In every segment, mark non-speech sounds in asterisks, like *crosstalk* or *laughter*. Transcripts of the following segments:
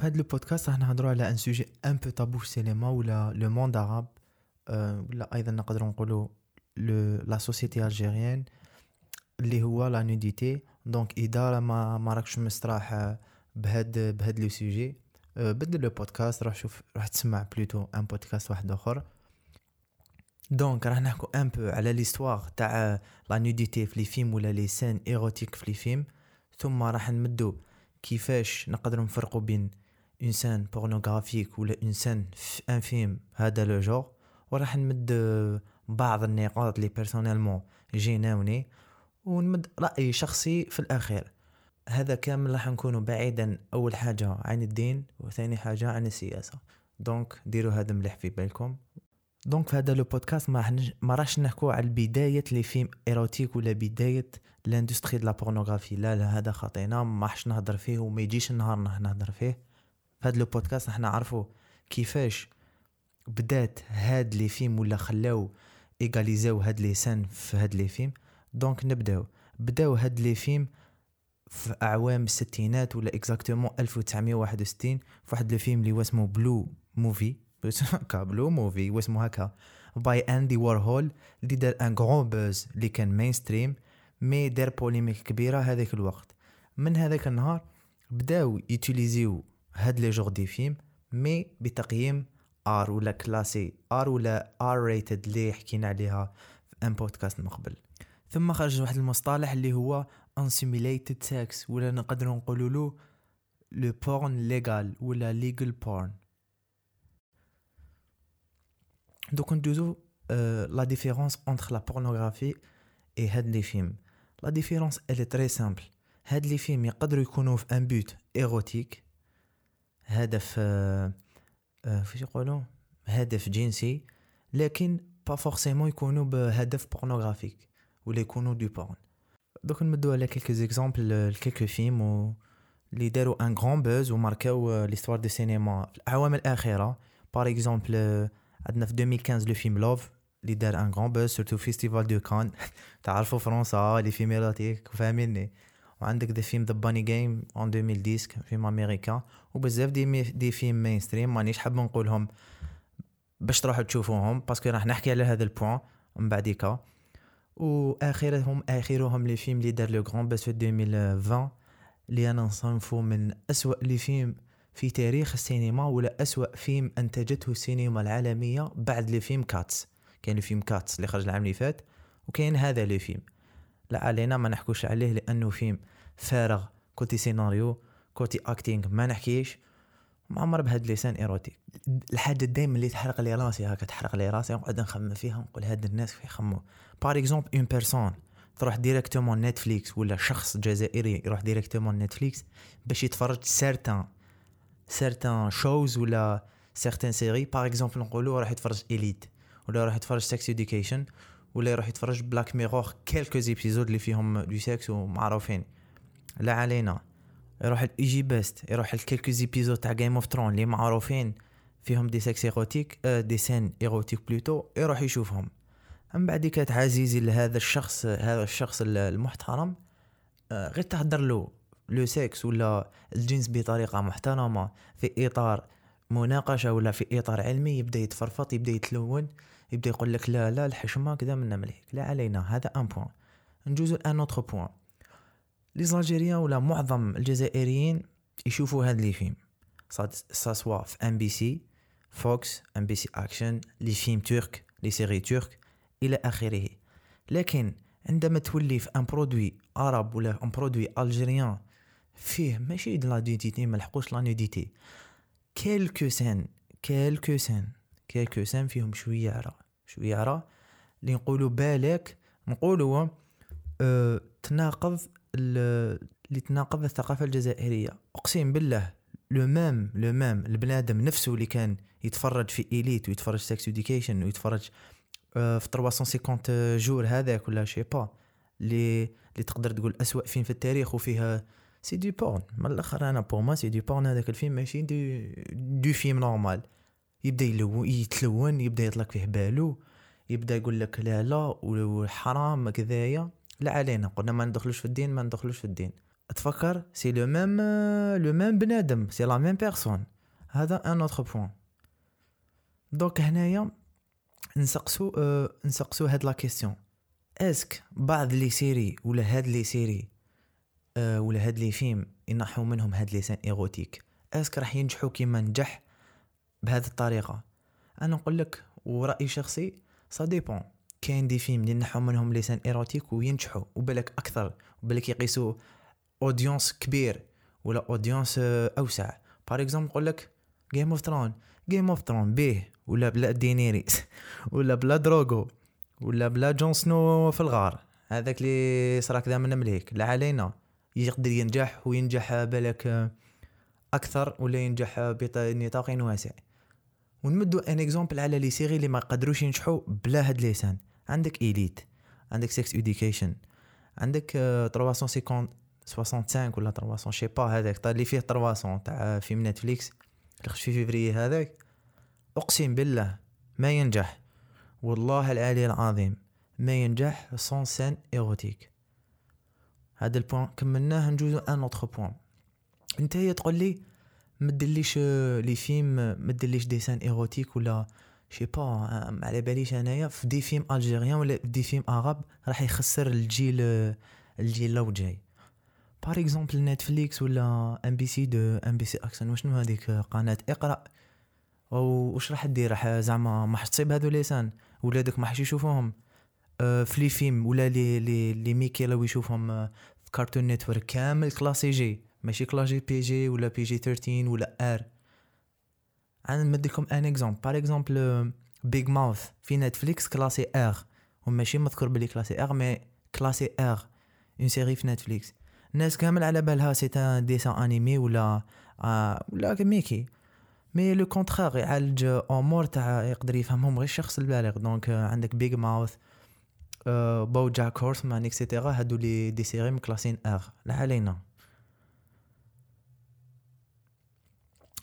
في هذا البودكاست راح نهضروا على un sujet un peu tabou في السينما ولا le monde arabe أه ولا أيضا نقدروا نقولوا la société algérienne اللي هو la nudité donc إذا ما ما راكش مستراح بهاد بهاد le sujet أه بدل le podcast راح شوف راح تسمع plutôt un podcast واحد آخر. donc راح نحكو un peu على l'histoire تاع la nudité في les films ولا les scènes érotiques في les films. ثم راح نمدو كيفاش نقدروا نفرقوا بين une scène pornographique ولا une scène un film هذا le genre وراح نمد بعض النقاط اللي personnellement جيناوني ونمد رأي شخصي في الأخير هذا كامل راح نكونوا بعيدا أول حاجة عن الدين وثاني حاجة عن السياسة donc ديروا هذا مليح في بالكم donc في هذا le podcast ما, ما راش نحكوا على بداية les films érotiques ولا بداية l'industrie de la pornographie لا لا هذا خطينا ما راحش نهضر فيه وما يجيش النهار نهضر فيه في le podcast راح نعرفوا كيفاش بدات هاد les films ولا خلاو ايغاليزاو هاد les scènes في هاد les films donc نبداو. بداو هاد les films في أعوام الستينات ولا exactement 1961 في واحد الفيلم اللي اسمه Blue Movie هكا Blue Movie واسمه هكا. by اندي وارهول اللي دار un grand buzz اللي كان mainstream mais دار polémique كبيرة هذاك الوقت. من هذاك النهار بداو يوتيليزيو هاد les genres de films mais بتقييم R ولا classé R ولا R rated اللي حكينا عليها في un podcast من قبل. ثم خرج واحد المصطلح اللي هو unsimulated sex ولا نقدر نقولوا له le porn légal ولا legal porn دوك ندوزو la différence entre la pornographie et هاد les films la différence elle est très simple هاد les films يقدروا يكونوا في un but érotique هدف فاش يقولوا؟ هدف جنسي لكن pas forcément يكونوا بهدف pornographique ولا يكونوا du porn دوك نمدو على quelques exemples quelques films و اللي داروا un grand buzz وماركاو l'histoire du cinéma في الاعوام الأخيرة par exemple عندنا في 2015 le film Love اللي دار un grand buzz surtout festival de Cannes تعرفوا فرنسا les films érotiques فاهميني. وعندك des films The Bunny Game en 2010 فيلم أمريكا وبزاف des des films mainstream مانيش حاب نقولهم باش تروحوا تشوفوهم parce que راح نحكي على هذا ال point من بعديك واخرهم آخرهم les films اللي دار le grand buzz في 2020 اللي أنا نصنفو من أسوأ les films في تاريخ السينما ولا أسوأ فيلم أنتجته السينما العالمية بعد les films Cats كاين les films Cats اللي خرج العام اللي فات وكاين هذا les films. لا علينا ما نحكوش عليه لأنه فيلم فارغ côté scénario côté acting ما نحكيش معمر بهاد les scènes érotiques. الحاجة دائما اللي تحرق لي راسي هكا تحرق لي راسي نقعد نخمم فيها نقول هاد الناس كيف يخموا par exemple une personne تروح directement Netflix ولا شخص جزائري يروح directement Netflix باش يتفرج certaines certaines choses ولا certaines séries par exemple نقولوا راح يتفرج Elite ولا راح يتفرج Sex Education ولا يروح يتفرج Black Mirror quelques épisodes اللي فيهم du sexe ومعروفين. لا علينا. يروح لي GB ست يروح ل quelques épisodes تاع Game of Thrones اللي معروفين فيهم des sexes érotiques آه des scènes érotiques plutôt يروح يشوفهم. من بعد كانت عزيزي لهذا الشخص هذا الشخص المحترم آه غير تهدر له le sexe ولا الجنس بطريقة محترمة في إطار مناقشة ولا في إطار علمي يبدأ يتفرفط يبدأ يتلون. يبدأ يقول لك لا لا الحشمه كذا منا مليك. لا علينا هذا un point نجوزو un autre point les Algériens ولا معظم الجزائريين يشوفوا هاد les films soit في MBC Fox MBC Action les films turcs les séries turques إلى آخره. لكن عندما تولي في أن برودوي عرب ولا أن برودوي الجيريان فيه ماشي لا ديتيتي ما لحقوش لا نوديتي. كيلكو سين كيلكو سين كيلكو سين فيهم شوية عرا شوية عرا اللي نقولوا بالك نقولوا آه تناقض اللي تناقض الثقافة الجزائرية. أقسم بالله لو مام لو مام البنادم نفسه اللي كان يتفرج في إليت ويتفرج سكس اديوكيشن ويتفرج آه في 350 جور هذاك ولا شي با اللي اللي تقدر تقول أسوأ فيلم في التاريخ وفيها سي دو بورن. من الأخر أنا بور ما سي دو بورن هذاك الفيلم ماشي دو دو فيلم نورمال. يبدأ يلون يتلون يبدأ يطلق فيه بالو يبدأ يقول لك لا لا وحرام كذايا. لا علينا قلنا ما ندخلوش في الدين ما ندخلوش في الدين. تفكر سي لو ميم le même بنادم c'est la même personne. هذا un autre point. donc هنايا نسقسو أه نسقسو هاد la question. est-ce que بعض les séries ولا هاد les séries أه ولا هاد les films ينحو منهم هاد les scènes érotiques؟ est-ce que راح ينجحوا كيما نجح؟ بهذه الطريقة. أنا نقول لك ورايي شخصي ça dépend كاين des films اللي نحو منهم les scènes érotiques وينجحوا وبالك أكثر وبالك يقيسوا audience كبير ولا audience أوسع. par exemple نقول لك Game of Thrones Game of Thrones بيه ولا بلا دينيريس *laughs* ولا بلا دروغو ولا بلا جون سنو في الغار. هذاك اللي صراك ذا من مليك لا علينا. يقدر ينجح وينجح بالك أكثر ولا ينجح بنطاق واسع. ونمدو un exemple على les séries اللي ما قدروش ينجحوا بلا هاد les scènes. عندك Elite عندك Sex Education عندك 350 65 ولا 300 je sais pas هذاك اللي فيه 300 تاع فيلم Netflix اللي خش في فيفري هذاك أقسم بالله ما ينجح. والله العلي العظيم ما ينجح sans scènes érotiques. هذا ال point كملناه نجوزو un autre point. انت هي تقول لي ما ديرليش les films ما ديرليش des scènes érotiques ولا شي با ما على باليش انايا. في دي فيلم الجيريان ولا في دي فيلم عرب راح يخسر الجيل الجيل لو جاي. بار اكزومبل نتفليكس ولا ام بي سي دو ام بي سي اكسن وشنو هذيك قناة؟ اقرأ. واش راح دير؟ راح زعما ما تصيب هذو لسان ولادك ما حش يشوفوهم. في لي فيلم ولا لي لي لي ميكي لو يشوفهم في كارتون نتورك كامل كلاسي جي. ماشي كلاسي بي جي ولا بي جي 13 ولا ار أنا نمدلكم un exemple par exemple Big Mouth في Netflix classé R وماشي مذكور بلي classé R mais classé R une série في Netflix الناس كامل على بالها c'est un dessin animé ولا آه ولا ميكي mais le contraire يعالج امور تاع يقدر يفهمهم غير الشخص البالغ donc عندك Big Mouth BoJack Horseman et cetera هادو les des séries مكلاسين R لا علينا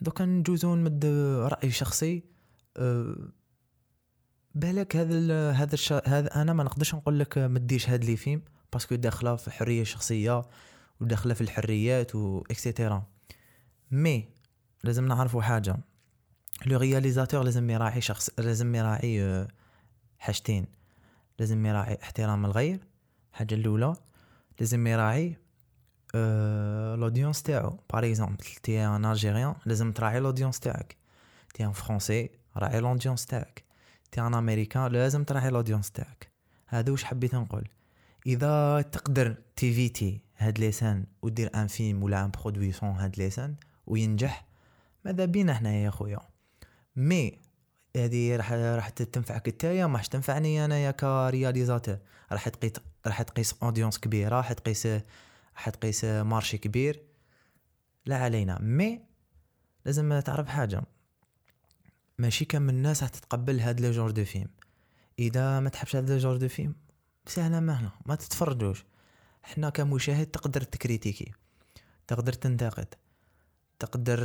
دوكا نجوزو نمد رأي شخصي أه بالك هذا هذا هذا أنا ما نقدرش نقول لك ما ديش هاد les films parce que داخلة في حرية شخصية وداخلة في الحريات et cetera mais لازم نعرفوا حاجة le réalisateur لازم يراعي شخص لازم يراعي آه، حاجتين. لازم يراعي احترام الغير الحاجة الأولى لازم يراعي l'audience تاعو par exemple t'es un Algérien لازم تراعي l'audience تاعك. t'es un Français راعي l'audience تاعك. t'es un Américain لازم تراعي l'audience تاعك. هذا واش حبيت نقول. إذا تقدر t'éviter هاد les scènes ودير un film ولا un produit sans هاد les scènes وينجح ماذا بينا حنايا يا خويا؟ mais هذه راح راح تنفعك نتايا ما تنفعني أنايا ك réalisateur. راح تقيس راح تقيس audience كبيرة راح تقيس راح تقيس marché كبير. لا علينا. mais لازم تعرف حاجة. ماشي كامل الناس راح تتقبل هاد le genre de film. إذا ما تحبش هاد le genre de film سهلة مهله ما تتفرجوش. حنا كمشاهد تقدر تـ critiquer. تقدر تنتقد. تقدر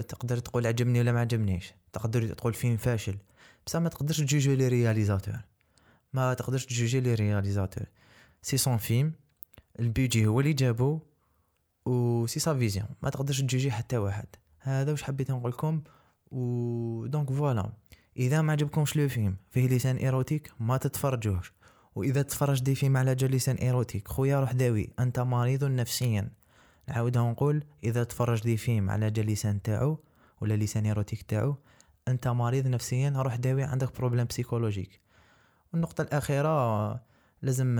تقدر تقول عجبني ولا ما عجبنيش. تقدر تقول فيلم فاشل. بصح ما تقدرش تـ juger les réalisateurs. ما تقدرش تـ juger les réalisateurs. c'est son film. البيبي هو اللي جابو و c'est sa vision ما تقدرش تجوجي حتى واحد. هذا واش حبيت نقول لكم؟ و donc voilà. إذا ما عجبكمش le film فيه les scènes érotiques ما تتفرجوش واذا تفرج des films على جال les scènes érotiques خويا روح داوي أنت مريض نفسيا. نعاودها نقول إذا تفرج des films على جال les scènes تاعو ولا les scènes érotiques تاعو أنت مريض نفسيا روح داوي عندك problème psychologique. والنقطة الأخيرة لازم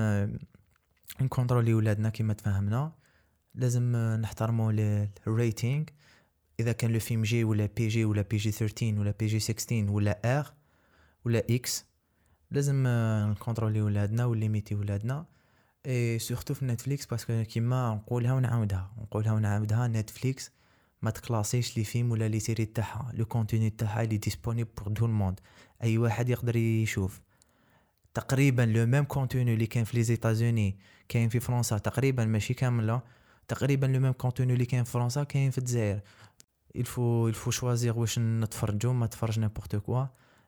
نـ contrôler ولادنا كما تفهمنا لازم نحترموا ال rating إذا كان le film G ولا PG ولا PG 13 ولا PG 16 ولا R ولا X لازم نـ contrôler ولادنا و limiter ولادنا. et surtout في نتفليكس parce que كيما نقولها ونعاودها. نقولها ونعاودها نتفليكس ما تـ classer ش les films ولا les séries تاعها. le contenu تاعها il est disponible pour tout le monde أي واحد يقدر يشوف. تقريبا le même contenu اللي كان في les États-Unis كاين في فرنسا تقريبا ماشي كاملة تقريبا le même contenu اللي كاين في فرنسا كاين في الجزائر. il faut il faut choisir واش نتفرجو ما تفرج n'importe quoi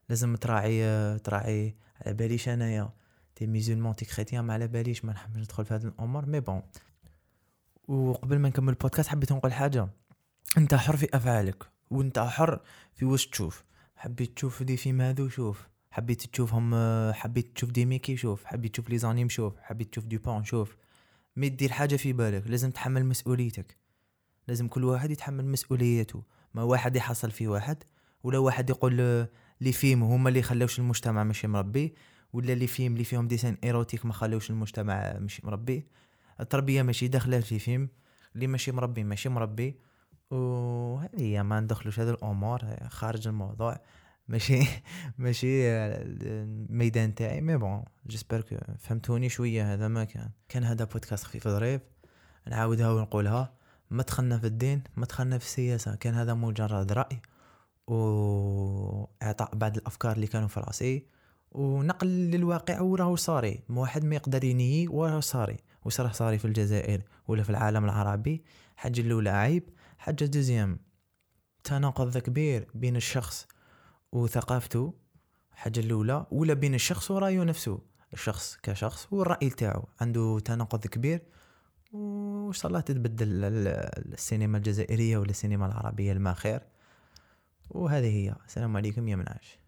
لازم تراعي تراعي على باليش أنايا. t'es musulman t'es chrétien ما على باليش ما نحبش ندخل في هاد الأمور. mais bon وقبل ما نكمل البودكاست حبيت نقول حاجة. أنت حر في أفعالك وأنت حر في واش تشوف. حبيت تشوف des films هذو شوف حبيت تشوفهم حبيت تشوف des ميكي شوف حبيت تشوف les animes شوف حبيت تشوف du porn شوف mais دير حاجة في بالك لازم تحمل مسؤوليتك. لازم كل واحد يتحمل مسؤوليته ما واحد يحصل في واحد ولا واحد يقول les films هما اللي خلاوش المجتمع ماشي مربي ولا les films اللي فيهم des scènes érotiques ما خلاوش المجتمع ماشي مربي. التربية ماشي داخلة في فيلم اللي ماشي مربي ماشي مربي. وهذه ما ندخلوش هذا الأمور خارج الموضوع. ماشي *laughs* ماشي الميدان تاعي مي بون جيسبر فهمتوني شوية هذا ما كان. كان هذا بودكاست خفيف ظريف نعاودها ونقولها. ما دخلنا في الدين ما دخلنا في السياسة. كان هذا مجرد رأي وإعطاء بعض الأفكار اللي كانوا في رأسي ونقل للواقع وراه صاري. واحد ما يقدر ينيي وراه صاري واش راه صاري في الجزائر ولا في العالم العربي. حاجة الأولى عيب حاجة دوزيام. تناقض كبير بين الشخص وثقافته حاجة الأولى ولا بين الشخص ورأيه نفسه. الشخص كشخص والرأي تاعو. عنده تناقض كبير. وإن شاء الله تتبدل السينما الجزائرية ولا السينما العربية الماخير. وهذه هي. السلام عليكم يا منعش.